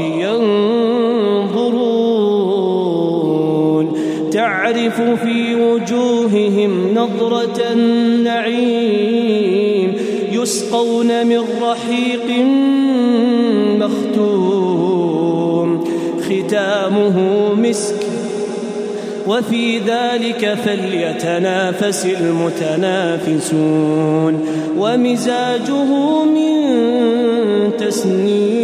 الأرائك ينظرون. تعرف في وجوههم نظرة النعيم يسقون من رحيق مختوم. ختامه مسك وفي ذلك فليتنافس المتنافسون. ومزاجه من تسنيم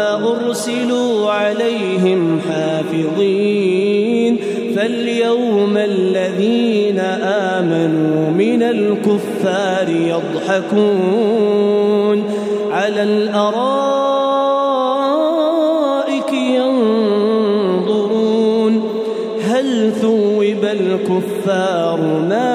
أرسلوا عليهم حافظين فاليوم الذين آمنوا من الكفار يضحكون على الأرائك ينظرون هل ثوب الكفار ما